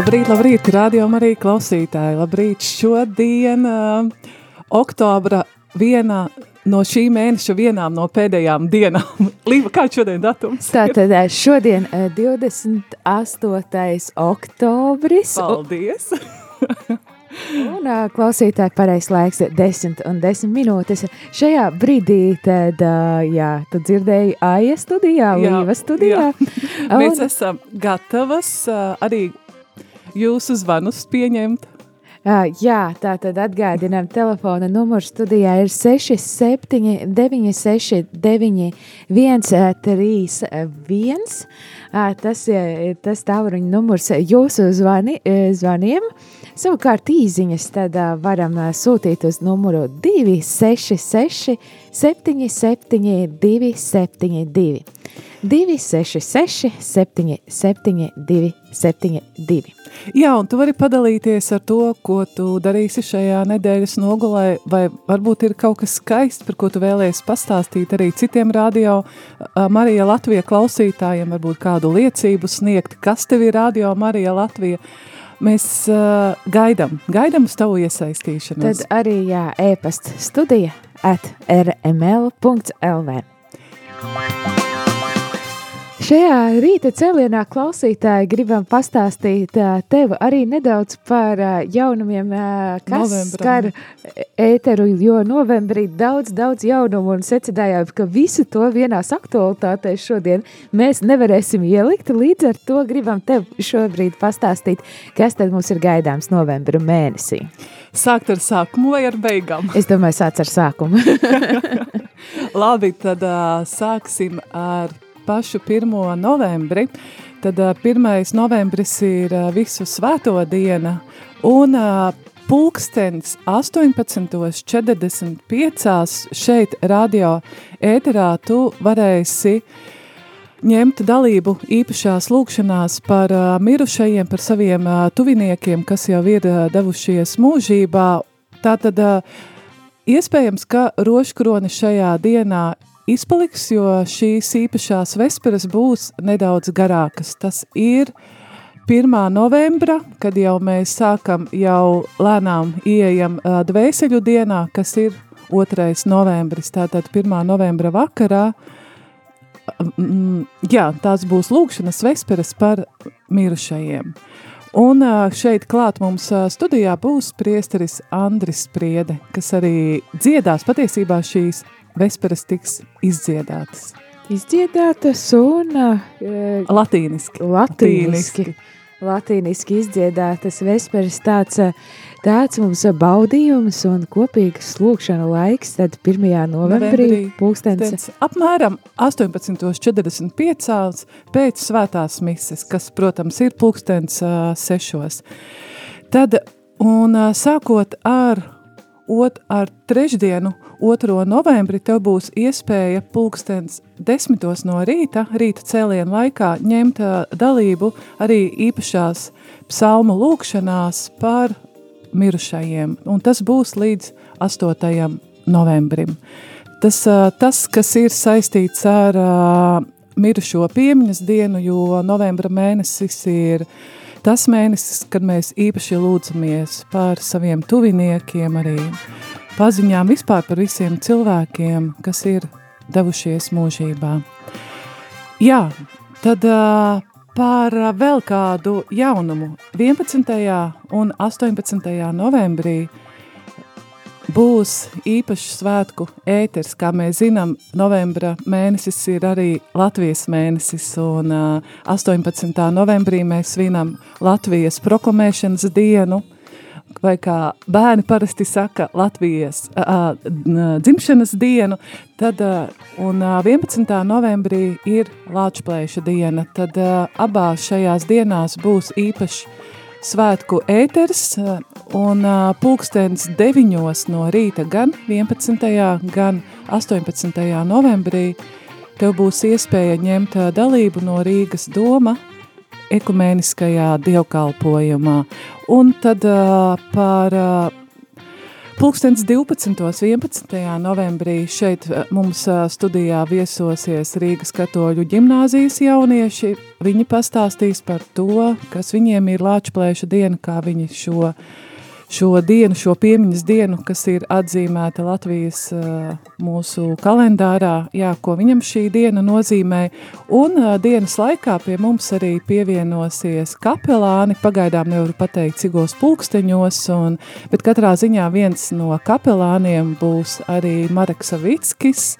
Labrīt, labrīt, rādījumā arī klausītāji. Labrīt, šodien, uh, oktobra vienā no šī mēneša vienām no pēdējām dienām. Līva, kāds šodien datums? Tātad eh, šodien eh, 28. oktobris. Paldies! Un uh, klausītāji pareizs laiks 10 un 10 minūtes. Šajā brīdī tad, jā, tu dzirdēji Aija studijā, Līva studijā. Jā. Mēs esam gatavas arī jūsu zvanus pieņemt. Uh, jā, tā tad atgādinām, telefona numurs studijā ir 67, 96, 91, 31. Uh, tas ir tas tālruņa numurs jūsu zvani, zvaniem. Savukārt īziņas tad uh, varam sūtīt uz numuru 266 77 272. 266 77 272. Jā, un tu vari padalīties ar to, ko tu darīsi šajā nedēļas nogulē, vai varbūt ir kaut kas skaists, par ko tu vēlēsies pastāstīt arī citiem radio Marija Latvija klausītājiem, varbūt kādu liecību sniegt, kas tev ir radio Marija Latvija. Mēs uh, gaidām, gaidām uz tavu iesaistīšanos. Tad arī jā, e-pasta studija at rml.lv. Šajā rīta cēlienā klausītāji gribam pastāstīt tev arī nedaudz par jaunumiem, kas Novembram. skar ēteru, jo novembrī daudz, daudz jaunumu un secinājām, ka visu to vienās aktualitātēs šodien mēs nevarēsim ielikt, līdz ar to gribam tev šobrīd pastāstīt, kas tad mums ir gaidāms novembra mēnesī. Sākt ar sākumu vai ar beigām? Es domāju, sāc ar sākumu. Labi, tad uh, sāksim ar pašu 1. novembri. Tad uh, 1. novembris ir uh, visu svēto diena un uh, pulkstens 18.45 šeit radio ēterā tu varēsi ņemt dalību īpašās lūkšanās par uh, mirušajiem, par saviem uh, tuviniekiem, kas jau ir uh, devušies mūžībā. Tātad uh, iespējams, ka roškroni šajā dienā izpaliks, jo šīs īpašās vesperas būs nedaudz garākas. Tas ir 1. novembra, kad jau mēs sākam jau lēnām ieejam dvēseļu dienā, kas ir 2. novembris, tātad 1. novembra vakarā, mm, jā, tās būs lūkšanas vesperas par mirušajiem. Un šeit klāt mums studijā būs priesteris Andris Spriede, kas arī dziedās patiesībā šīs vesperas tiks izdziedātas. Izdziedātas un uh, Latīniski. latīniski. Latīniski izdziedātas vesperas tāds, uh, tāds mums baudījums un kopīgas lūkšana laiks, tad 1. novembrī, novembrī pulkstens. Pēc apmēram 18.45 pēc svētās mises, kas, protams, ir pulkstens uh, sešos. Tad, un uh, sākot ar ot, ar trešdienu, 2. novembri, tev būs iespēja pulkstens desmitos no rīta, rīta cēlienu laikā, ņemt uh, dalību arī īpašās psalmu lūkšanās par mirušajiem, un tas būs līdz 8. novembrim. Tas, uh, tas kas ir saistīts ar uh, mirušo piemiņas dienu, jo novembra mēnesis ir tas mēnesis, kad mēs īpaši lūdzamies par saviem tuviniekiem, arī paziņām vispār par visiem cilvēkiem, kas ir devušies mūžībā. Jā, tad uh, par vēl kādu jaunumu. 11. un 18. novembrī būs īpašs svētku ēters. Kā mēs zinām, novembra mēnesis ir arī Latvijas mēnesis, un 18. novembrī mēs svinam Latvijas proklamēšanas dienu, vai kā bērni parasti saka, Latvijas uh, dzimšanas dienu, tad, uh, un uh, 11. novembrī ir Lāčplēša diena, tad uh, abās šajās dienās būs īpašs svētku ēters, un uh, pulkstens 9 no rīta gan 11. gan 18. novembrī tev būs iespēja ņemt dalību no Rīgas doma ekumēniskajā dievkalpojumā. Un tad par Pulkstens 12. 11. novembrī šeit mums studijā viesosies Rīgas katoļu ģimnāzijas jaunieši. Viņi pastāstīs par to, kas viņiem ir Lāčplēša diena, kā viņi šo šo dienu, šo piemiņas dienu, kas ir atzīmēta Latvijas mūsu kalendārā, jā, ko viņam šī diena nozīmē. Un dienas laikā pie mums arī pievienosies kapelāni, pagaidām nevaru pateikt, cigos pulksteņos, un, bet katrā ziņā viens no kapelāniem būs arī Mareks Savickis,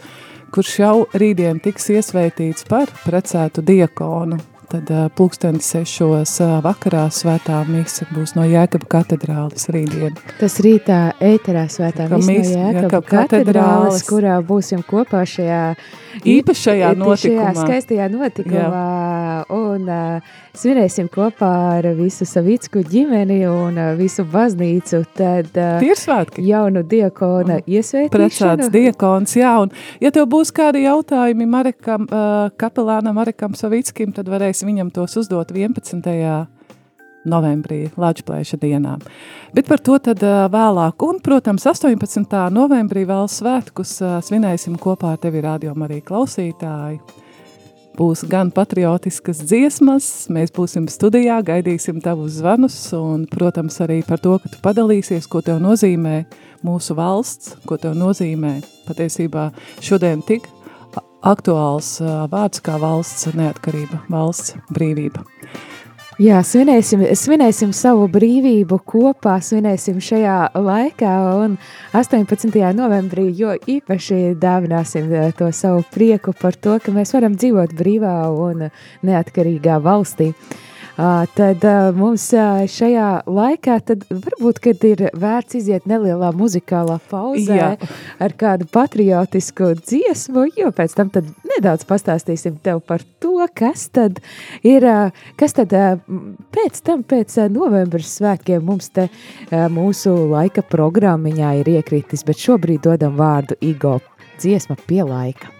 kurš jau rītdien tiks iesvētīts par precētu diakonu. Tad uh, pulksteni sešos vakarā svētā mise būs no Jēkaba katedrāles rītdien. Tas rītā ēterā svētā mise no Jēkaba, Jēkaba katedrāles, kurā būsim kopā šajā īpašajā notikumā. Šajā skaistajā notikumā. Jā. Un uh, svinēsim kopā ar visu Savicku ģimeni un uh, visu baznīcu. Tad uh, Tie ir svētki. Jaunu diakona mm. iesvētīšanu. Precēts diakons, jā. Un ja tev būs kādi jautājumi Marekam, uh, kapelānam Marekam Savickim, tad varēsi viņam tos uzdot 11 novembrī, Latvijas dienā. Bet par to tad vēlāk. Un, protams, 18. novembrī vēl svētkus svinēsim kopā ar tevi, radio arī klausītāji. Būs gan patriotiskas dziesmas, mēs būsim studijā, gaidīsim tavus zvanus un, protams, arī par to, ka tu padalīsies, ko tev nozīmē mūsu valsts, ko tev nozīmē patiesībā šodien tik aktuāls vārds kā valsts neatkarība, valsts brīvība. Jā, svinēsim, svinēsim savu brīvību kopā, svinēsim šajā laikā un 18. novembrī, jo īpaši dāvināsim eh, to savu prieku par to, ka mēs varam dzīvot brīvā un neatkarīgā valstī. Tad mums šajā laikā varbūt, ir vērts iziet nelielā muzikālā pauzē Jā. ar kādu patriotisku dziesmu, jo pēc tam nedaudz pastāstīsim tev par to, kas tad ir, kas tad pēc tam, pēc novembras svētkiem mums te mūsu laika programmiņā ir iekritis, bet šobrīd dodam vārdu Igo dziesma pie laika.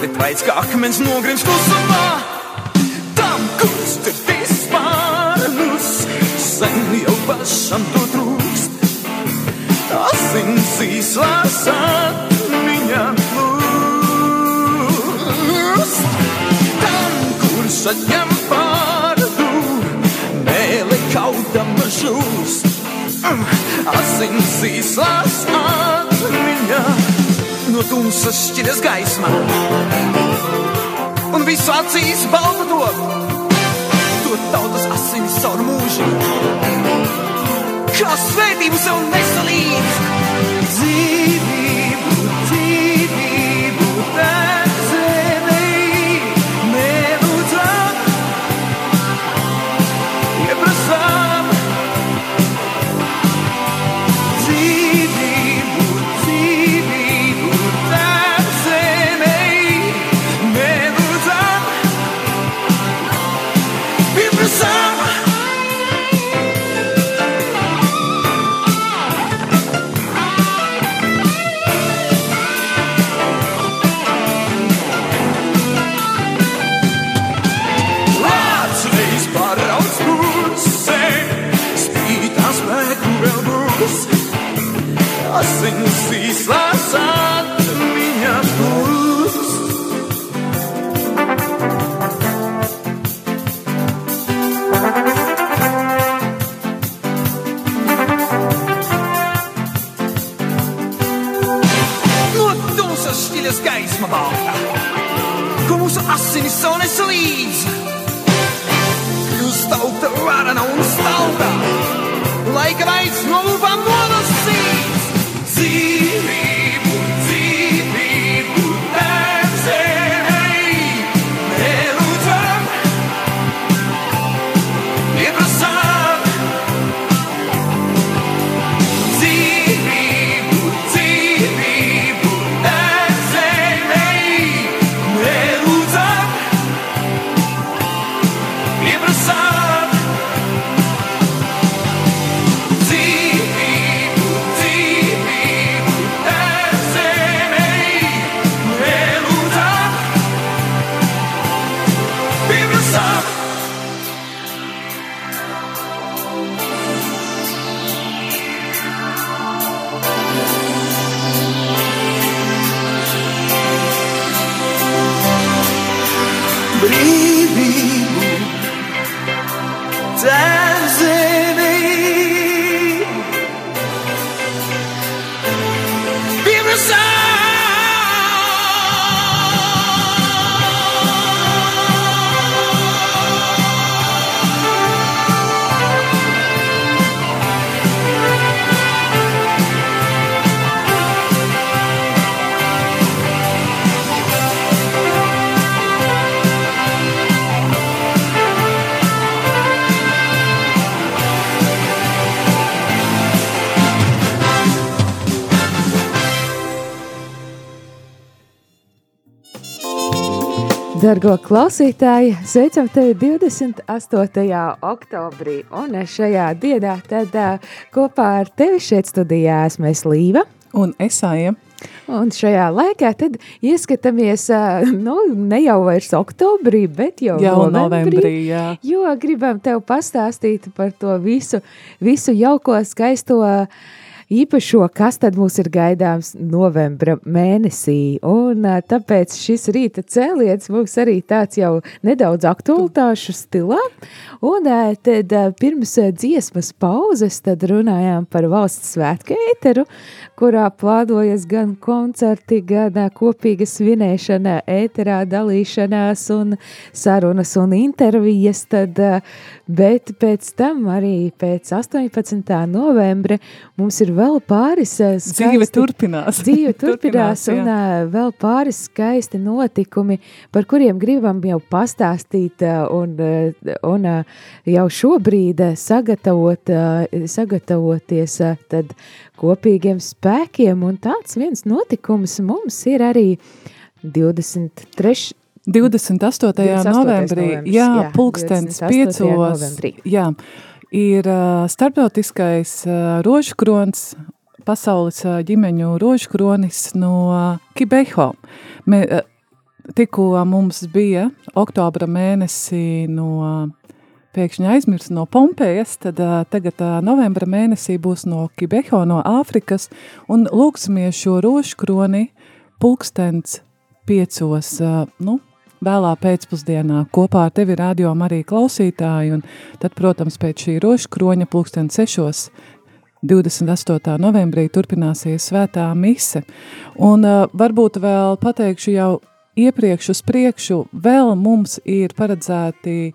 Bet vaids kā akmens nogrims klusumā, tam kurš tur vispārnus, sen jau pašam to trūkst. Asins izlasāt viņa plūst, tam kurš atņem kaudama žūst. Mm, asins īslās atmiņā no tumsas šķiras gaismā. Un visu acīs balta to, to tautas asins caur mūžu. Kā svētību sev nesalīdz dzīvību, believe Dargo klausītāji, sveicam tevi 28. oktobrī, un šajā dienā tad kopā ar tevi šeit studijā esmu es Līva. Un esāja. Un šajā laikā tad ieskatāmies, nu, ne jau vairs oktobrī, bet jau, Jau novembrī, novembrī, jā. jo gribam tev pastāstīt par to visu, visu jauko, skaisto uh, īpašo, kas tad mums ir gaidāms novembra mēnesī. Un tāpēc šis rīta cēliens mums arī tāds jau nedaudz aktualitāšu stilā. Un tad pirms dziesmas pauzes tad runājām par valsts svētku ēteru, kurā plānojas gan koncerti, gan kopīga svinēšana, ēterā dalīšanās un sarunas un intervijas. Tad, bet pēc tam arī pēc 18. novembra mums ir vēl pāris Dzīve skaisti- turpinās. Dzīve turpinās, un jā. ā, vēl pāris skaisti notikumi, par kuriem gribam jau pastāstīt ā, un, un jau šobrīd sagatavot, sagatavoties tad kopīgiem spēkiem. Un tāds viens notikums mums ir arī 23. 28. 28. novembrī, novembris, jā, jā, pulkstens 28. piecos, novembrī. jā, ir starptautiskais uh, rožkrons, pasaules ģimeņu rožkronis no uh, Kibeho. Me, tikko mums bija oktobra mēnesī no pēkšņi aizmirst no Pompejas, tad uh, tagad uh, novembra mēnesī būs no Kibeho, no Āfrikas, un lūksimies šo rožkroni pulkstens piecos, uh, nu, vēlā pēcpusdienā kopā ar tevi radio arī klausītāji, un tad, protams, pēc šī rožkroņa pulksten sešos 28. novembrī turpināsies svētā mise. Un uh, varbūt vēl pateikšu jau iepriekš uz priekšu, vēl mums ir paredzēti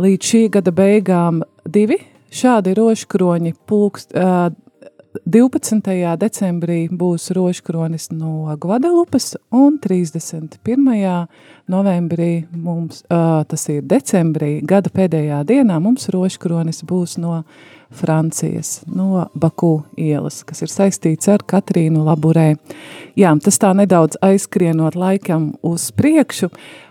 līdz šī gada beigām divi šādi rožkroņi pulkst, uh, 12. decembrī būs rožkronis no Guadalupas un 31. novembrī mums, uh, tas ir decembrī, gada pēdējā dienā mums rožkronis būs no Francijas, no Baku ielas, kas ir saistīts ar Katrīnu Laburē. Jā, tas tā nedaudz aizskrienot laikam uz priekšu,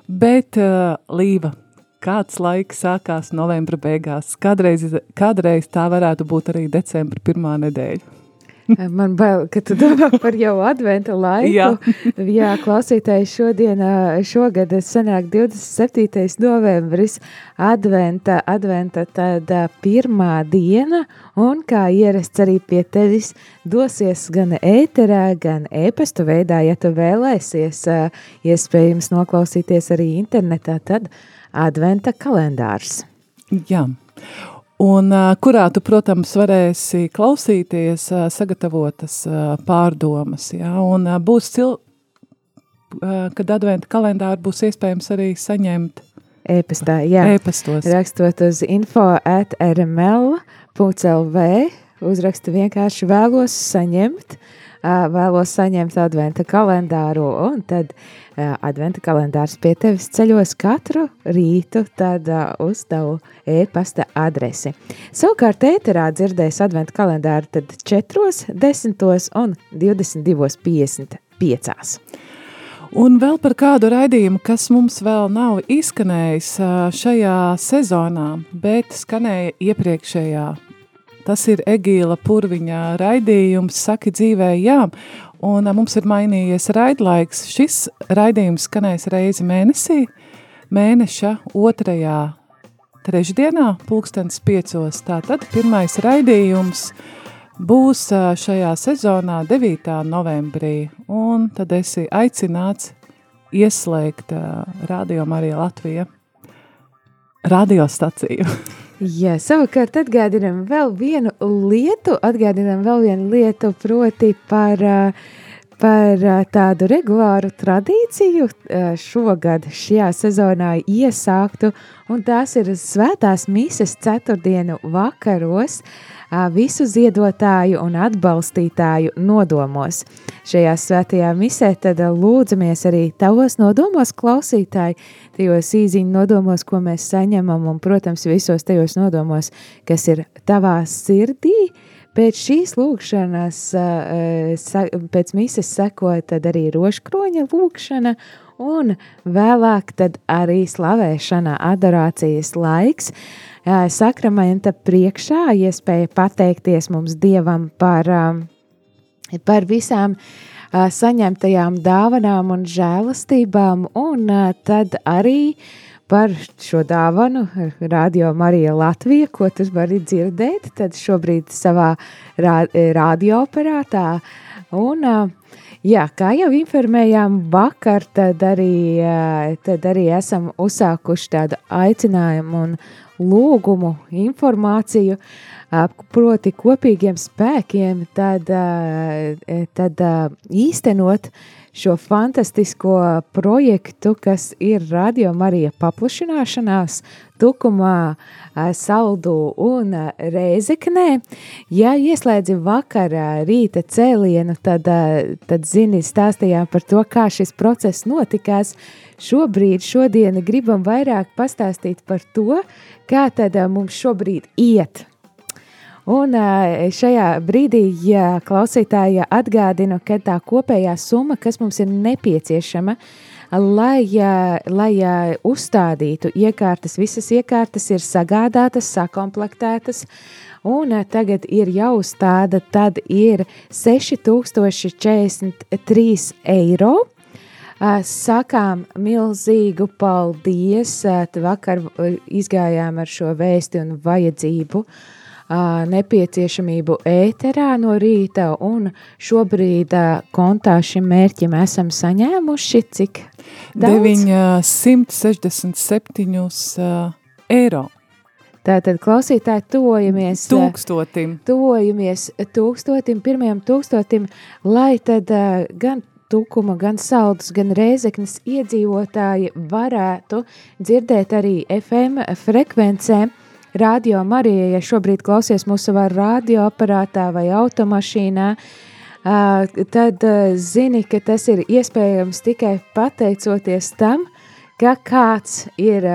bet uh, Līva, kāds laiks sākās novembra beigās. Kādreiz, kādreiz tā varētu būt arī decembra pirmā nedēļa. Man bail, ka tu domā par jau adventa laiku. Jā. Jā, klausītāji, šodien, šogad sanāk 27. novembris, adventa, adventa tāda pirmā diena, un kā ierasts arī pie tevis dosies gan ēterā, gan e-pasta veidā, ja tu vēlēsies, iespējams noklausīties arī internetā, tad adventa kalendārs. Jā. Un uh, kurā tu, protams, varēsi klausīties uh, sagatavotas uh, pārdomas. Jā? Un uh, būs cil... Uh, kad adventa kalendāru būs iespējams arī saņemt E-pastā, jā. e-pastos. Rakstot uz info at rml.lv, uzraksta vienkārši vēlos saņemt, vēlos saņemt adventa kalendāru, un tad ā, adventa kalendārs pie tevis ceļos katru rītu tad ā, uz tavu e-pasta adresi. Savukārt ēterā dzirdēs adventa kalendāru tad 4, 10 un 22.55. Un vēl par kādu raidījumu, kas mums vēl nav izskanējis ā, šajā sezonā, bet skanēja iepriekšējā. Tas ir Egīla Purviņa raidījums, saki dzīvē jā, un mums ir mainījies raidlaiks. Šis raidījums skanēs reizi mēnesī, mēneša otrajā trešdienā, pulkstens piecos. Tātad pirmais raidījums būs šajā sezonā 9. novembrī, un tad esi aicināts ieslēgt ā, Radio Marija Latvija radiostaciju. Jā, savukārt atgādinām vēl vienu lietu, atgādinām vēl vienu lietu, proti par, ā, par ā, tādu regulāru tradīciju ā, šogad šajā sezonā iesāktu, un tās ir svētās mises ceturtdienu vakaros. ā, visu ziedotāju un atbalstītāju nodomos. Šajā svētajā misē tad lūdzamies arī tavos nodomos klausītāji, tajos īziņu nodomos, ko mēs saņemam, un, protams, visos tajos nodomos, kas ir tavā sirdī. Pēc šīs lūkšanas, pēc mises sekoja tad arī rožkroņa lūkšana, un vēlāk tad arī slavēšana, adorācijas laiks. Sakramenta priekšā iespēja pateikties mums Dievam par, par visām saņemtajām dāvanām un žēlastībām, un tad arī par šo dāvanu Radio Marija Latvija, ko tu vari dzirdēt, tad šobrīd savā radioaparātā. Un, jā, kā jau informējām vakar, tad arī, tad arī esam uzsākuši tādu aicinājumu un lūgumu informāciju, proti kopīgiem spēkiem, tad, tad īstenot šo fantastisko projektu, kas ir Radio Marija paplašināšanās Tukumā, Saldu un Rēzeknē. Ja ieslēdzi vakarā rīta cēlienu, tad, tad zini, stāstījām par to, kā šis process notikās. Šobrīd, šodien gribam vairāk pastāstīt par to, kā tad mums šobrīd iet Un šajā brīdī, ja klausītāja atgādina, ka tā kopējā summa, kas mums ir nepieciešama, lai, lai uzstādītu iekārtas, visas iekārtas ir sagādātas, sakomplektētas, un tagad ir jāuzstāda, tad ir 6043 eiro. Sakām milzīgu paldies, vakar izgājām ar šo vēsti un vajadzību uh, nepieciešamību ēterā no rīta, un šobrīd kontā šim mērķim esam saņēmuši cik daudz? 967 eiro. Tātad, klausītāji, tojamies tūkstotim. Tojamies tūkstotim, pirmajam tūkstotim, lai tad uh, gan Tukuma, gan Saldus, gan Rēzeknes iedzīvotāji varētu dzirdēt arī FM frekvencēm, radio Marija, ja šobrīd klausies mūsu savā radioaparātā vai automašīnā, tad zini, ka tas ir iespējams tikai pateicoties tam, ka kāds ir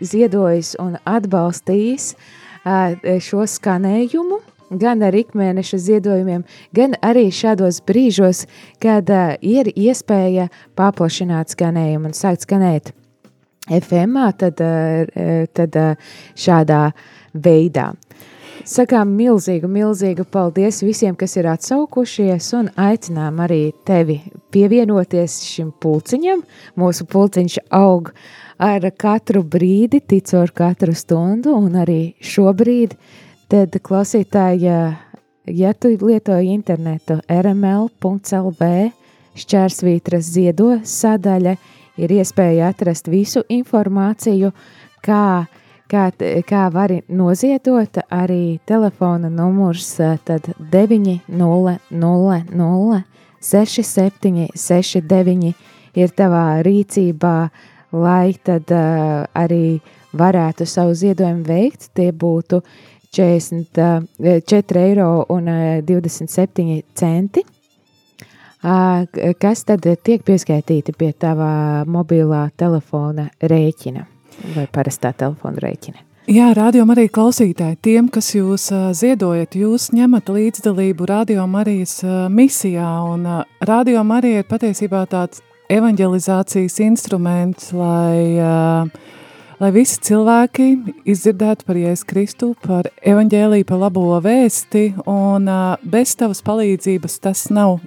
ziedojis un atbalstījis šo skanējumu, gan ar ikmēneša ziedojumiem, gan arī šādos brīžos, kad ir iespēja paplašināt skanējumu un sākt skanēt FM, tad, tad šādā veidā. Sakām milzīgu, milzīgu paldies visiem, kas ir atsaukušies, un aicinām arī tevi pievienoties šim pulciņam. Mūsu pulciņš aug ar katru brīdi, ticu ar katru stundu, un arī šobrīd. Tad klausītāji, ja tu lietoji internetu rml.lv šķērsvītras ziedo sadaļa, ir iespēja atrast visu informāciju, kā, kā, kā vari noziedot arī telefona numurs tad 900 6769 ir tavā rīcībā, lai tad uh, arī varētu savu ziedojumu veikt. Tie būtu 44 eiro un 27 centi kas tad tiek pieskaitīti pie tava mobilā telefona rēķina vai parastā telefona rēķina? Jā, rādījumā arī klausītāji, tiem, kas jūs ziedojat, jūs ņemat līdzdalību rādījumā arī misijā, un rādījumā arī ir patiesībā tāds evanģelizācijas instruments, lai, lai visi cilvēki izdzirdētu par Jēzus Kristu, par evaņģēliju, par labo vēsti, un bez tavas palīdzības tas nav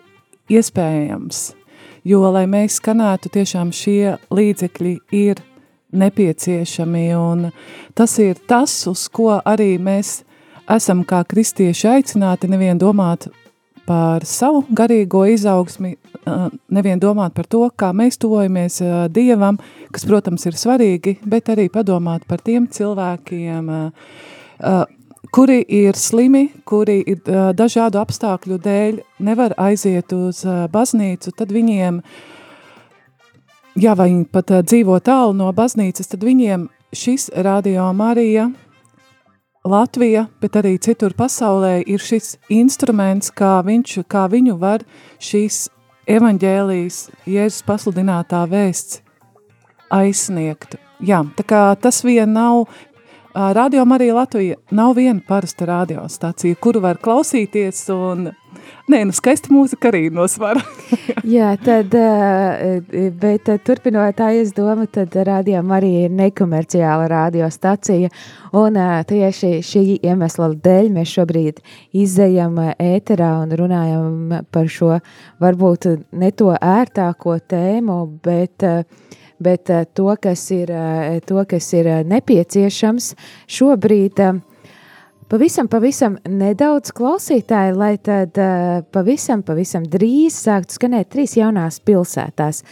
iespējams, jo, lai mēs skanētu, tiešām šie līdzekļi ir nepieciešami, un tas ir tas, uz ko arī mēs esam kā kristieši aicināti nevien domāt par savu garīgo izaugsmi, nevien domāt par to, kā mēs tuvojamies Dievam, kas, protams, ir svarīgi, bet arī padomāt par tiem cilvēkiem, kuri ir slimi, kuri ir dažādu apstākļu dēļ nevar aiziet uz baznīcu, tad viņiem, ja viņi pat dzīvo tālu no baznīcas, tad viņiem šis Radio Marija, Latvija, bet arī citur pasaulē ir šis instruments, kā, viņš, kā viņu var šīs evaņģēlijas, Jēzus pasludinātā vēsts aizsniegt. Jā, tā kā tas vien nav Radio Marija Latvija nav viena parasta radiostacija, kuru var klausīties un Nē, nu skaista mūzika arī nosvara. Jā, tad, bet turpinot tā izdoma, tad radio Marija ir nekomerciāla radiostacija, un tieši šī iemesla dēļ mēs šobrīd izējam ēterā un runājam par šo varbūt ne to ērtāko tēmu, bet bet to, kas ir, to, kas ir nepieciešams šobrīd Pavisam, pavisam nedaudz klausītāji, lai tad pavisam, pavisam drīz sāktu skanēt trīs jaunās pilsētās.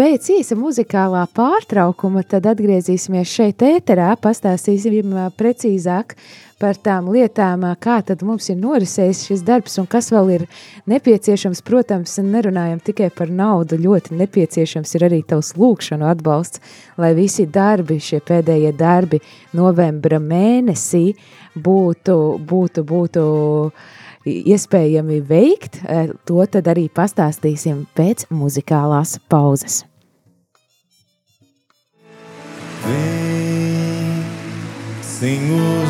Pēc īsa muzikālā pārtraukuma tad atgriezīsimies šeit ēterā, pastāstīsim precīzāk par tām lietām, kā tad mums ir norisējis šis darbs un kas vēl ir nepieciešams. Protams, nerunājam tikai par naudu, ļoti nepieciešams ir arī tavs lūkšanu atbalsts, lai visi darbi, šie pēdējie darbi novembra mēnesī būtu, būtu, būtu iespējami veikt, to tad arī pastāstīsim pēc muzikālās pauzes. Vem, Senhor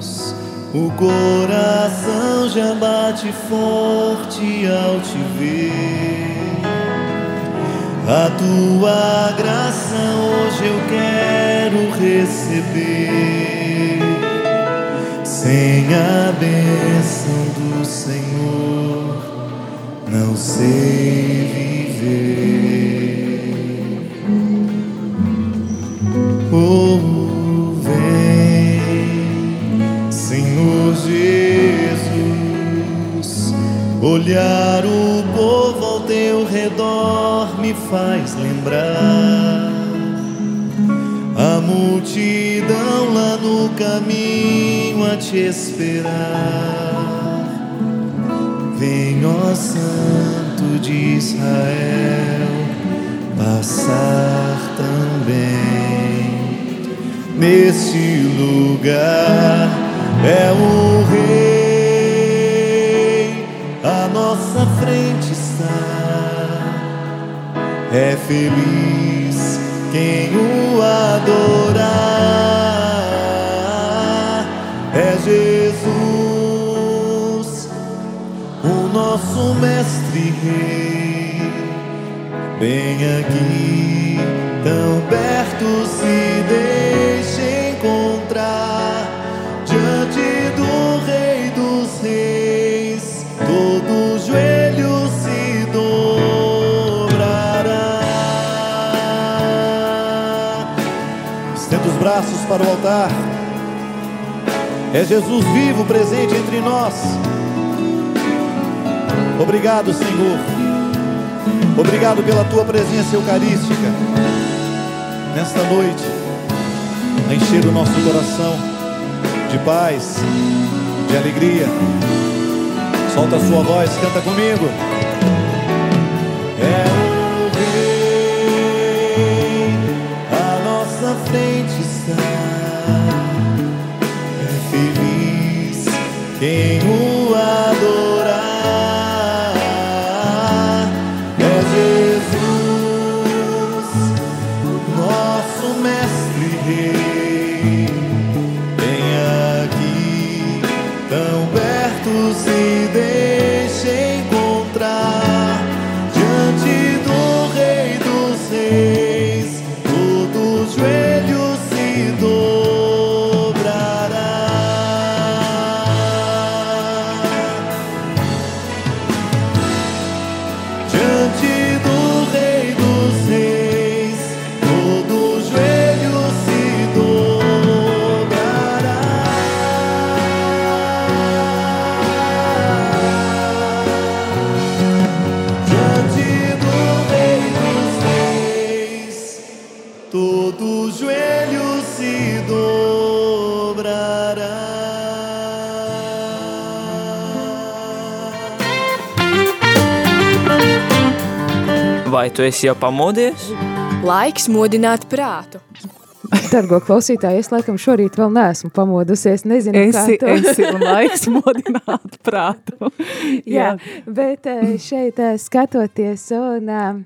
Jesus, o coração já bate forte ao te ver. A tua graça hoje eu quero receber. Sem a bênção do Senhor, não sei viver. Jesus, olhar o povo ao teu redor me faz lembrar a multidão lá no caminho a te esperar. Vem, ó Santo de Israel, passar também neste lugar. É o Rei, à nossa frente está. É feliz quem o adorar. É Jesus, o nosso mestre rei. Bem aqui, tão perto se deixa braços para o altar. É Jesus vivo presente entre nós. Obrigado, Senhor. Obrigado pela tua presença eucarística nesta noite, a encher o nosso coração de paz, de alegria. Solta a sua voz, canta comigo. Quem o adorar. É Jesus, nosso mestre rei. Vem aqui, tão perto se deixa encontrar Vai tu esi jau pamodies? Laiks modināt prātu. Dargo klausītāji, es laikam šorīt vēl neesmu pamodusies, nezinu, Esi, kā to. esi un laiks modināt prātu. Jā, bet eh, šeit eh, skatoties un eh,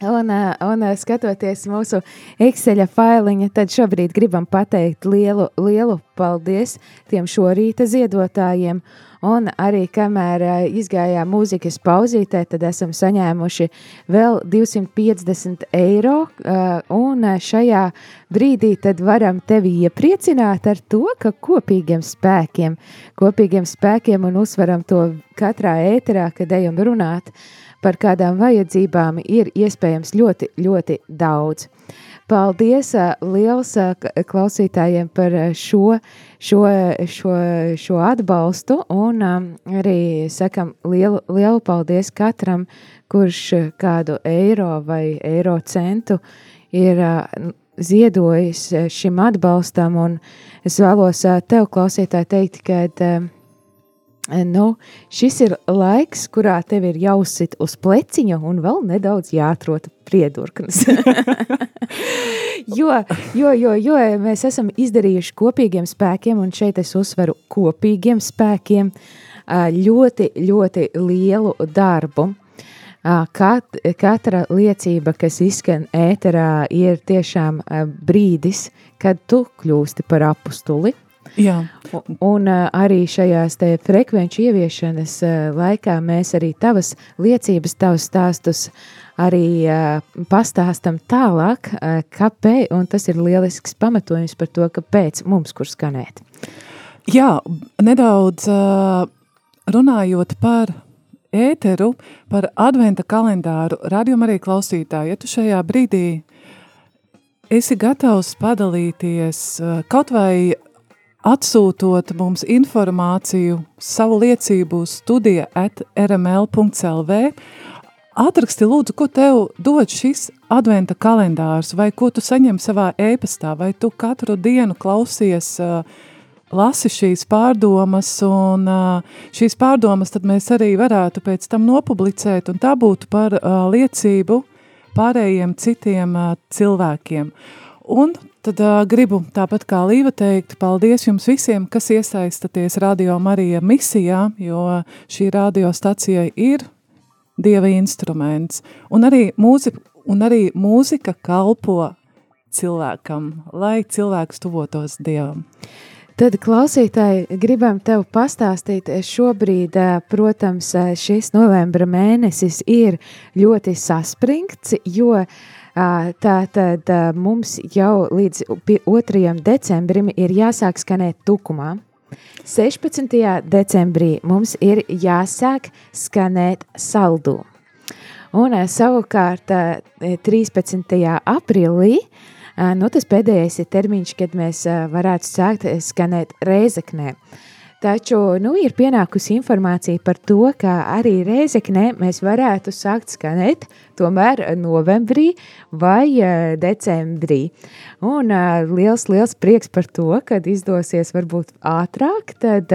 Un, un skatoties mūsu Excel failiņa, tad šobrīd gribam pateikt lielu, lielu paldies tiem šorīta ziedotājiem. Un arī kamēr izgājām mūzikas pauzītē, tad esam saņēmuši vēl 250 eiro. Un šajā brīdī tad varam tevi iepriecināt ar to, ka kopīgiem spēkiem, kopīgiem spēkiem un uzsveram to katrā ēterā, kad ejam runāt par kādām vajadzībām ir iespējams ļoti, ļoti daudz. Paldies liels klausītājiem par šo, šo, šo, šo atbalstu un arī sakam lielu, lielu paldies katram, kurš kādu eiro vai eiro centu ir ziedojis šim atbalstam un es vēlos tev klausītāji teikt, ka Nu, šis ir laiks, kurā tev ir jāuzsit uz pleciņa un vēl nedaudz jāatrod priedurknes. jo, jo, jo, jo mēs esam izdarījuši kopīgiem spēkiem, un šeit es uzsveru kopīgiem spēkiem, ļoti, ļoti lielu darbu. Kat, katra liecība, kas izskan ēterā, ir tiešām brīdis, kad tu kļūsti par apustuli. Jā, Un, un ā, arī šajās te frekvenču ieviešanas ā, laikā mēs arī tavas liecības, tavus stāstus arī ā, pastāstam tālāk, kāpēc, un tas ir lielisks pamatojums par to, kāpēc mums kur skanēt. Jā, nedaudz runājot par ēteru, par adventa kalendāru, radījuma arī klausītāji, ja tu šajā brīdī esi gatavs padalīties kaut vai atsūtot mums informāciju, savu liecību uz studija at rml.lv, Atraksti lūdzu, ko tev dod šis adventa kalendārs, vai ko tu saņem savā ēpastā, vai tu katru dienu klausies, lasi šīs pārdomas, un šīs pārdomas tad mēs arī varētu pēc tam nopublicēt, un tā būtu par liecību pārējiem citiem cilvēkiem. Un tad uh, gribu tāpat kā Līva teikt, paldies jums visiem, kas iesaistaties Radio Marija misijā, jo šī radiostacija ir Dieva instruments. Un arī, mūzi, un arī mūzika kalpo cilvēkam, lai cilvēks tuvotos Dievam. Tad, klausītāji, gribam tev pastāstīt, šobrīd, ā, protams, šis novembra mēnesis ir ļoti saspringts, jo ā, tā tad mums jau līdz pi- 2. decembrim ir jāsāk skanēt tukumā. 16. decembrī mums ir jāsāk skanēt saldū. Un savukārt ā, 13. aprīlī nu, tas pēdējais ir termiņš, kad mēs varētu sākt skanēt reizeknē. Taču nu, ir pienākusi informācija par to, ka arī reizeknē mēs varētu sākt skanēt tomēr novembrī vai ā, decembrī. Un ā, liels, liels prieks par to, kad izdosies varbūt ātrāk, tad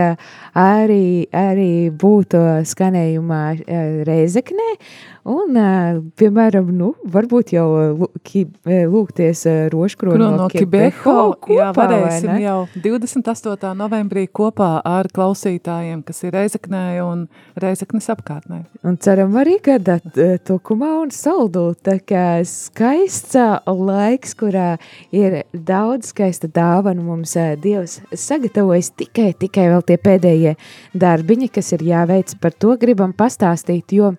arī, arī būtu skanējumā reizeknē. Un, piemēram, nu, varbūt jau lūgties Kuru no Kibeho, jā, kopā, vai varēsim ne? jau 28. novembrī kopā ar klausītājiem, kas ir Reizeknē un Reizeknes apkārtnē. Un ceram arī eh, tukumā un saldū. Tā kā skaists laiks, kurā ir daudz skaista dāvana mums Dievs sagatavojas tikai, tikai vēl tie pēdējie darbiņi, kas ir jāveic. Par to gribam pastāstīt, jo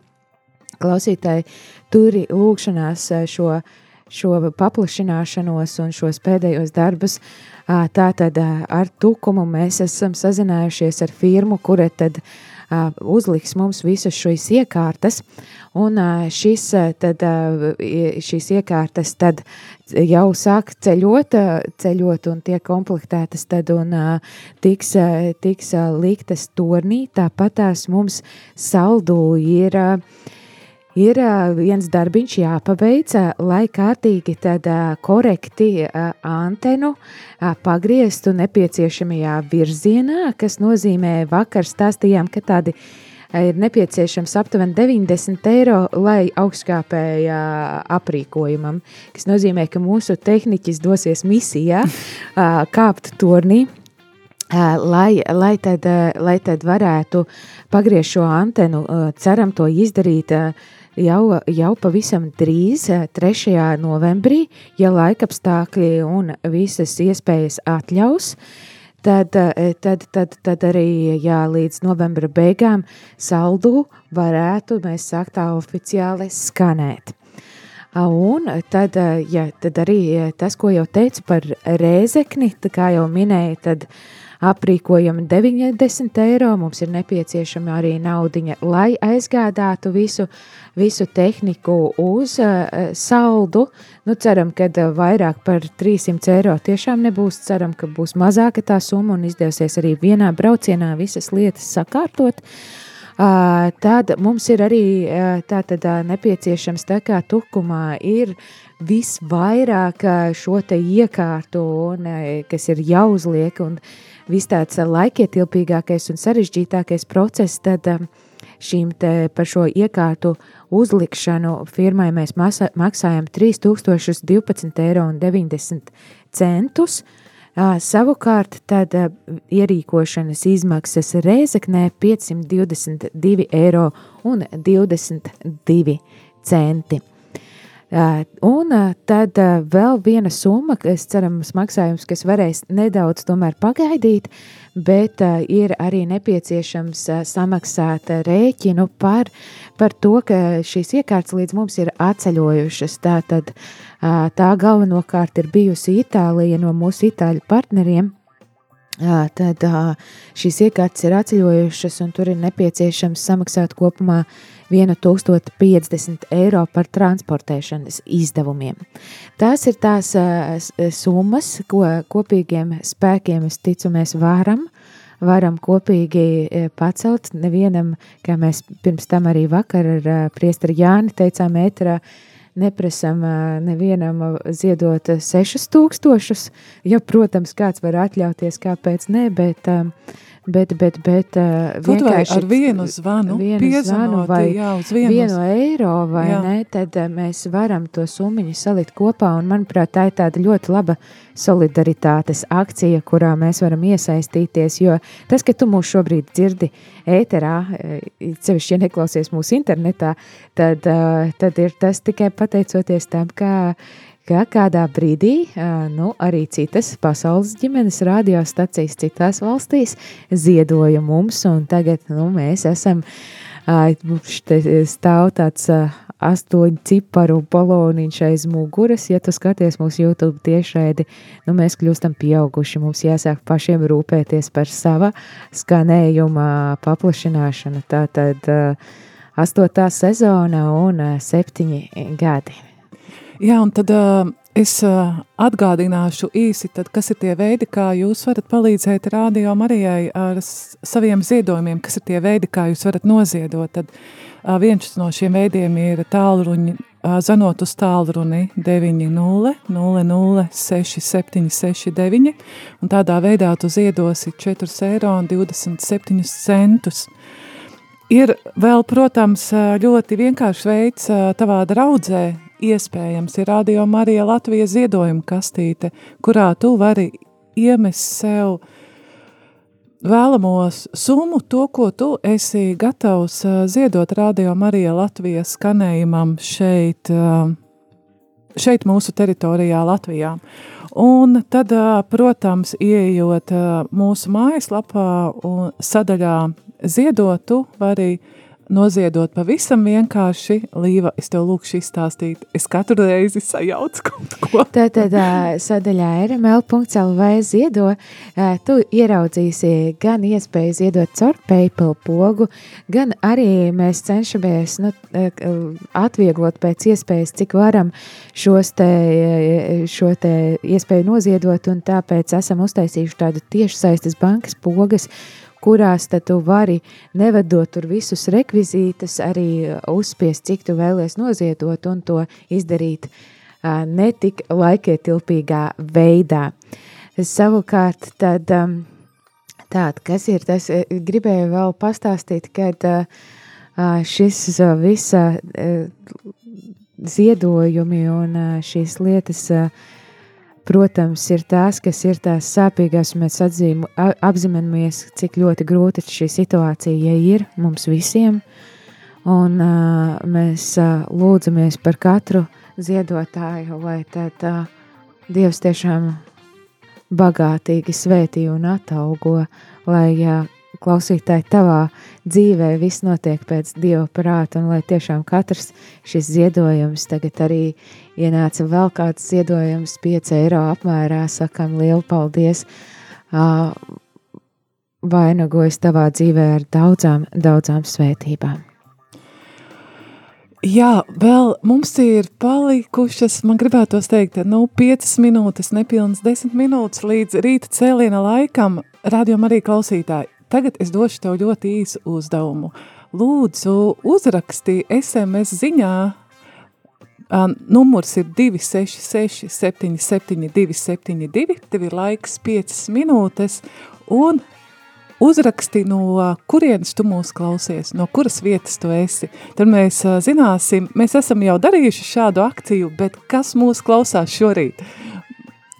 klausītāji turi lūkšanās šo, šo paplašināšanos un šos pēdējos darbus. Tātad ar tukumu mēs esam sazinājušies ar firmu, kura tad ā, uzliks mums visas šīs iekārtas, un ā, šis, ā, tad, šīs iekārtas tad jau sāk ceļot, ceļot un tiek komplektētas tad un tiks, tiks liktas tornī, tāpat tās mums saldū ir Ir viens darbiņš jāpaveic, lai kārtīgi tad korekti antenu pagrieztu nepieciešamajā virzienā, kas nozīmē vakar stāstījām, ka tādi ir nepieciešams aptuveni 90 eiro, lai augstskāpēja aprīkojumam, kas nozīmē, ka mūsu tehniķis dosies misijā kāpt tornī, Ā, lai, lai, tad, lai tad varētu pagriezt šo antenu, ceram to izdarīt jau, jau pavisam drīz, 3. novembrī, ja laikapstākļi un visas iespējas atļaus, tad, tad, tad, tad arī jā, līdz novembra beigām saldu varētu mēs sākt tā oficiāli skanēt. Un tad, ja, tad arī tas, ko jau teicu par rēzekni, tā kā jau minēju, tad aprīkojam 90 eiro, mums ir nepieciešama arī naudiņa, lai aizgādātu visu, visu tehniku uz uh, saldu. Nu, ceram, ka uh, vairāk par 300 eiro tiešām nebūs, ceram, ka būs mazāka tā summa un izdevsies arī vienā braucienā visas lietas sakārtot. Uh, Tad mums ir arī tātad nepieciešams tā kā tukumā ir visvairāk šo te iekārtu, un, kas ir jāuzliek, un viss tāds laikietilpīgākais un sarežģītākais process, tad šīm te par šo iekārtu uzlikšanu firmai mēs maksājam 3012 eiro un 90 centus, Savukārt, tad ierīkošanas izmaksas Rēzeknē 522 eiro un 22 centi. Un tad vēl viena summa, kas cerams maksājums, kas varēs nedaudz tomēr pagaidīt, bet ir arī nepieciešams samaksāt rēķinu par, par to, ka šīs iekārtas līdz mums ir atceļojušas. Tātad tā galvenokārt ir bijusi Itālija no mūsu itāļu partneriem, tad šīs iekārtas ir atceļojušas, un tur ir nepieciešams samaksāt kopumā 1050 eiro par transportēšanas izdevumiem. Tās ir tās summas, ko kopīgiem spēkiem, es ticu, mēs varam, varam kopīgi pacelt. Nevienam, kā mēs pirms tam arī vakar ar priestari Jāni teicām ēterā, neprasam nevienam ziedot 6000. Ja, protams, kāds var atļauties, kāpēc ne, bet bet, bet, bet uh, vienkārši ar vienu zvanu, vienu zvanu vai jā, vienu, vienu eiro vai jā. ne, tad uh, mēs varam to summiņu salikt kopā un manuprāt tā ir tāda ļoti laba solidaritātes akcija, kurā mēs varam iesaistīties, jo tas, ka tu mūs šobrīd dzirdi ēterā, cevišķi, ja neklausies mūsu internetā, tad, uh, tad ir tas tikai pateicoties tam, kā ka kādā brīdī nu, arī citas pasaules ģimenes radiostacijas citās valstīs ziedoja mums, un tagad nu, mēs esam stāv tāds astoņu ciparu baloniņš aiz muguras. Ja tu skaties mūsu YouTube tiešraidi, nu mēs kļūstam pieauguši. Mums jāsāk pašiem rūpēties par sava skanējuma paplašināšanu. Tā tad astotā sezona un septiņi gadi. Jā, un tad uh, es uh, atgādināšu īsi, tad, kas ir tie veidi, kā jūs varat palīdzēt Radio Marijai ar saviem ziedojumiem, kas ir tie veidi, kā jūs varat noziedot. Tad uh, viens no šiem veidiem ir tālruņi, uh, zanot uz tālruni 90 00 6769, un tādā veidā tu ziedosi 4 eiro un 27 centus. Ir vēl, protams, ļoti vienkāršs veids tavā draudzē iespējams ir Radio Marija Latvijas ziedojuma kastīte, kurā tu vari iemest sev vēlamos summu, to, ko tu esi gatavs ziedot Radio Marija Latvijas skanējumam šeit, šeit mūsu teritorijā Latvijā. Un tad, protams, ieejot mūsu mājaslapā un sadaļā ziedotu, vari noziedot pavisam vienkārši. Līva, es tev lūkšu izstāstīt, es katru reizi sajaucu kaut ko. Tātad sadaļā rml.lv ziedo, tu ieraudzīsi gan iespēju ziedot caur PayPal pogu, gan arī mēs cenšamies nu, atvieglot pēc iespējas, cik varam šos te, šo te iespēju noziedot, un tāpēc esam uztaisījuši tādu tiešsaistes bankas pogas, kurās tu vari, nevedot tur visus rekvizītus, arī uzspiest, cik tu vēlies noziedot un to izdarīt netik laikietilpīgā veidā. Savukārt, tad, tād, kas ir tas, gribēju vēl pastāstīt, kad šis visa ziedojumi un šīs lietas uh, protams, ir tās, kas ir tās sāpīgās, un mēs atzīmu, apzināmies, cik ļoti grūta šī situācija ja ir mums visiem. Un uh, mēs uh, lūdzamies par katru ziedotāju, lai tad uh, Dievs tiešām bagātīgi svētī un ataugo, lai uh, klausītāji tavā dzīvē viss notiek pēc Dieva prāta un lai tiešām katrs šis ziedojums tagad arī ienāca vēl kāds ziedojums 5 eiro apmērā, sakam lielu paldies, uh, vainagojas tavā dzīvē ar daudzām, daudzām svētībām. Jā, vēl mums ir palikušas, man gribētos teikt, nu, 5 minūtes, nepilnas 10 minūtes līdz rīta cēliena laikam. Radio arī klausītāji, tagad es došu tev ļoti īsu uzdevumu. Lūdzu, uzraksti SMS ziņā, uh, numurs ir 266 772 72, tev ir laiks 5 minūtes, un uzraksti, no kurienes tu mūs klausies, no kuras vietas tu esi. Tad mēs zināsim, mēs esam jau darījuši šādu akciju, bet kas mūs klausās šorīt?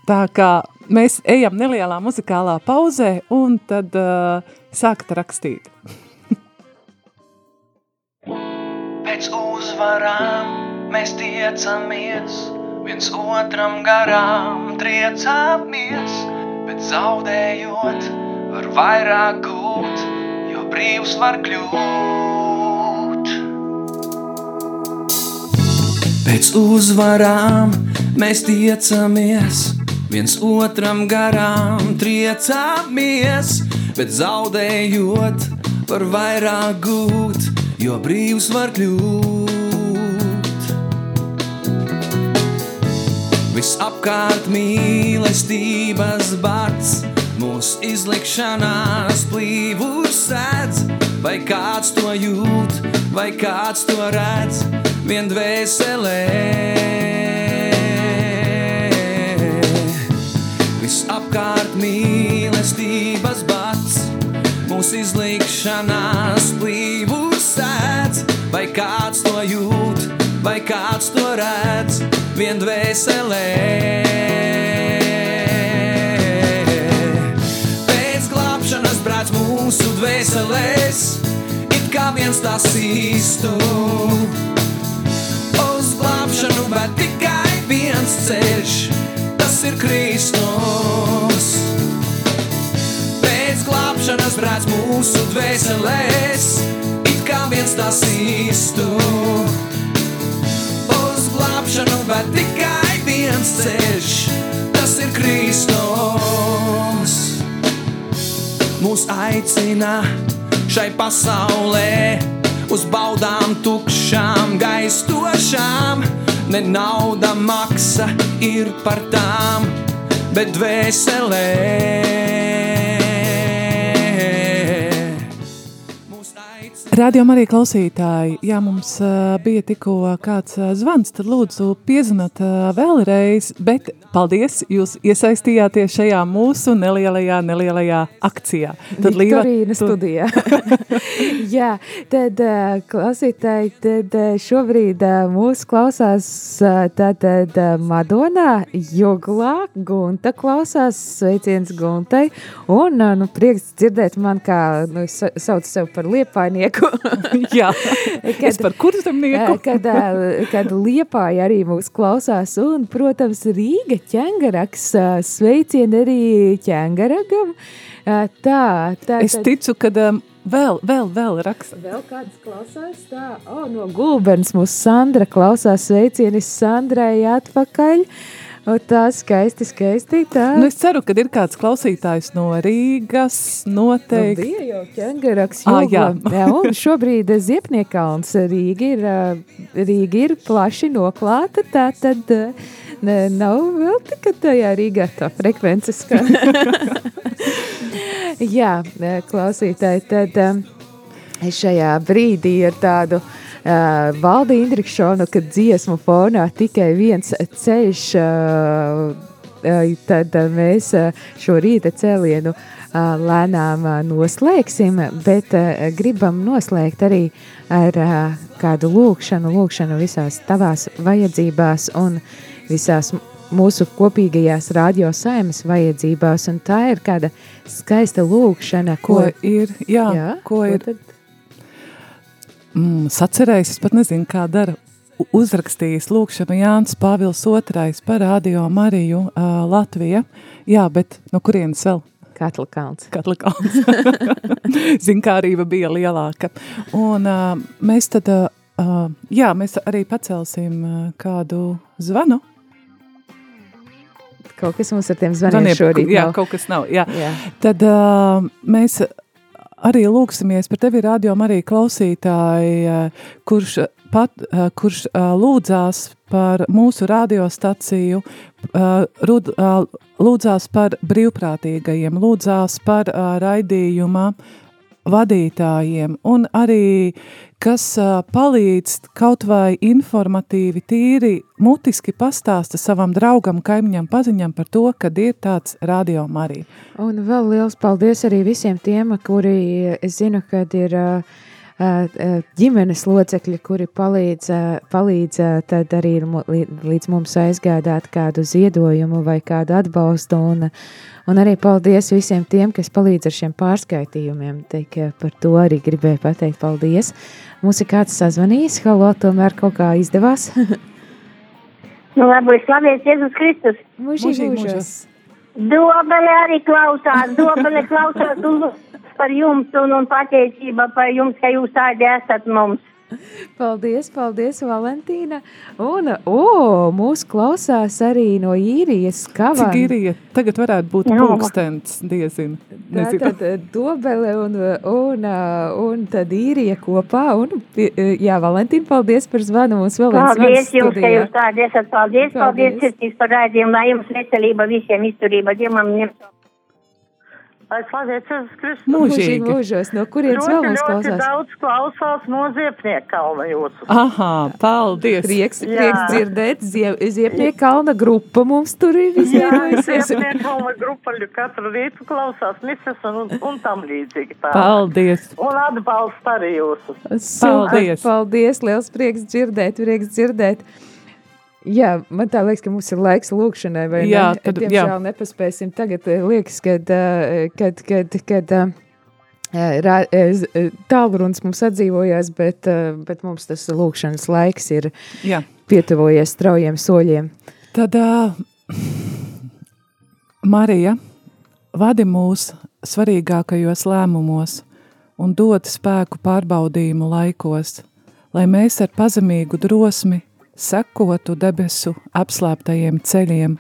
Tā kā mēs ejam nelielā muzikālā pauzē un tad uh, sākt rakstīt. Pēc uzvarām mēs tiecamies, viens otram garām triecāmies, bet zaudējot var vairāk gūt, jo brīvs var kļūt. Pēc uzvarām mēs tiecamies, viens otram garām triecāmies, bet zaudējot var vairāk gūt, jo brīvs var kļūt. Visapkārt mīlestības bats, mūsu izlikšanās plīvurs sēdz, vai kāds to jūt, vai kāds to redz, vien dvēselē. Mūsu izlikšanās plīvurs sēdz, vai kāds to jūt, vai kāds to redz, vien dvēselē. Pēc glābšanas brāts mūsu dvēselēs, it kā viens tas īstu. Uz glābšanu, bet tikai viens ceļš, tas ir Kristus. Glābšanas brāts mūsu dvēselēs, it kā viens tas īstu. Uz glābšanu, bet tikai viens ceļš, tas ir Kristus. Mūs aicina šai pasaulē uz baudām tukšām, gaistošām. Ne nauda maksa ir par tām, bet dvēselē. Radio arī klausītāji, ja mums bija tikko kāds zvans, tad lūdzu piezvanāt uh, vēlreiz, bet paldies, jūs iesaistījāties šajā mūsu nelielajā, nelielajā akcijā. Tad Viktorīna studijā. Jā, tad klausītāji, tad šobrīd mūs klausās tātad Madonā, Joglā, Gunta klausās, sveiciens Guntai, un nu, prieks dzirdēt man, kā nu, es sa- saucu sev par liepainieku. Jā, es par kurzemnieku. kad, ā, kad Liepāja arī mūs klausās, un, protams, Rīga ķengaraks, ā, sveicieni arī ķengaragam. Tā, tā, Es ticu, ka um, vēl, vēl, vēl raksta. Vēl kāds klausās tā, o, oh, no Gulbens mūs Sandra klausās, sveicieni Sandrai atpakaļ. O, tā skaisti, skaisti, tā. Nu, es ceru, ka ir kāds klausītājs no Rīgas, Nu, noteikti. bija jau ķengaraks Ā, jogo. jā. jā, un šobrīd Ziepniekalns Rīga ir, Rīga ir plaši noklāta, tā tad ne, nav vēl tikai tajā Rīgā tā frekvences. Jā, klausītāji, tad šajā brīdī ir tādu uh, valdi indrikšanu, kad dziesmu fonā tikai viens ceļš, uh, uh, tad uh, mēs uh, šo rīta cēlienu uh, lēnām uh, noslēgsim, bet uh, gribam noslēgt arī ar uh, kādu lūkšanu, lūkšanu visās tavās vajadzībās un visās mūsu kopīgajās radio saimas vajadzībās, un tā ir kāda skaista lūkšana, Ko ko, ir, jā, jā, ko ir tad? Mm, sacerējis, es pat nezinu, kā dara, uzrakstījis lūkšanu Jānis Pāvils II par Radio Mariju uh, Latvija. Jā, bet no kurienes vēl? Katla kalns. Katla kalns. Zinkārība bija lielāka. Un uh, mēs tad, uh, jā, mēs arī pacelsim uh, kādu zvanu. Kaut kas mums ar tiem zvaniem Zvaniem, šorīt jā, nav. kaut kas nav. Jā. Jā. Tad uh, mēs arī lūksimies par tevi, radio arī klausītāji, uh, kurš, pat, uh, kurš uh, lūdzās par mūsu radiostaciju, uh, uh, lūdzās par brīvprātīgajiem, lūdzās par uh, raidījuma vadītājiem un arī, kas uh, palīdz kaut vai informatīvi, tīri, mutiski pastāsta savam draugam, kaimiņam, paziņam par to, kad ir tāds radio Marija. Un vēl liels paldies arī visiem tiem, kuri, es zinu, kad ir ā, ģimenes locekļi, kuri palīdz, ā, palīdz ā, tad arī līdz mums aizgādāt kādu ziedojumu vai kādu atbalstu. Un, un arī paldies visiem tiem, kas palīdz ar šiem pārskaitījumiem. Teik, ā, par to arī gribēju pateikt paldies. Mums ir kāds sazvanījis, halo, tomēr kaut kā izdevās. Nu, labi, slavēts Jēzus Kristus. Mūžīgi mūžos. Dobele arī klausās, dobele klausās par jums un, un pateicība par jums, ka jūs tādi esat mums. Paldies, paldies, Valentīna. Un, o, mūs klausās arī no īrijas Cik kavām. ir tagad varētu būt Jā. pulkstens, diezin. Nezinu. Tātad eh, dobele un, un, eh, un tad īrija kopā. Un, eh, jā, Valentīna, paldies par zvanu. Mums vēl viens Paldies jums, ka jūs tādi esat. Paldies, paldies, Paldies. sirsnīgs par raidījumu, lai jums veselība visiem izturība, Dievam ņemt. Lai slavēts Jēzus Kristus. Mūžīgi mūžos. No kurienes vēl mums ļoti klausās? daudz klausās no Ziepnieka kalna jūsu. Aha, paldies. Prieks, Jā. prieks dzirdēt. Zie, Ziepnieka kalna grupa mums tur ir izveidojusies. Ziepnieka kalna grupa katru rītu klausās misas un, un tam līdzīgi tā. Paldies. Un atbalsta arī jūsu. Paldies. Paldies, liels prieks dzirdēt, prieks dzirdēt. Jā, man tā liekas, ka mums ir laiks lūkšanai, vai Jā, ne? tad- Diemžēl jā. nepaspēsim. Tagad eh, liekas, kad, eh, kad, kad, kad eh, eh, tālrunis mums atdzīvojās, bet, bet mums tas lūkšanas laiks ir Jā. pietuvojies straujiem soļiem. Tad, uh, Marija, vadi mūs svarīgākajos lēmumos un dod spēku pārbaudījumu laikos, lai mēs ar pazemīgu drosmi sekotu debesu apslēptajiem ceļiem,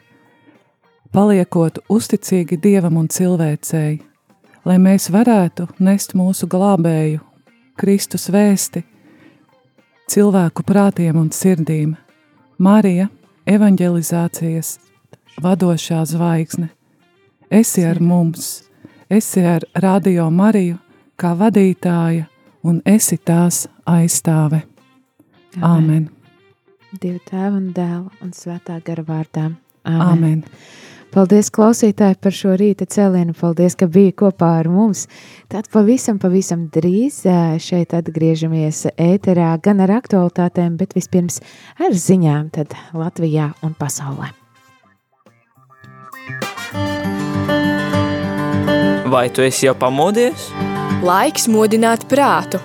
paliekot uzticīgi Dievam un cilvēcēji, lai mēs varētu nest mūsu glābēju, Kristus vēsti, cilvēku prātiem un sirdīm. Marija, evanģelizācijas vadošā zvaigzne, esi ar mums, esi ar Radio Mariju kā vadītāja un esi tās aizstāve. Āmen. Dieva tēva un dēla un svētā gara vārdā. Āmen. Paldies, klausītāji, par šo rīta cēlienu. Paldies, ka bija kopā ar mums. Tad pavisam, pavisam drīz šeit atgriežamies ēterā gan ar aktualitātēm, bet vispirms ar ziņām tad Latvijā un pasaulē. Vai tu esi jau pamodies? Laiks modināt prātu.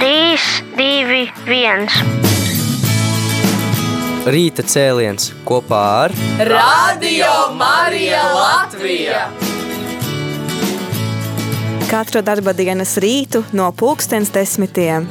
3, 2, 1. Rīta cēliens kopā ar Radio Marija Latvija! Katru darba dienas rītu no pulkstens desmitiem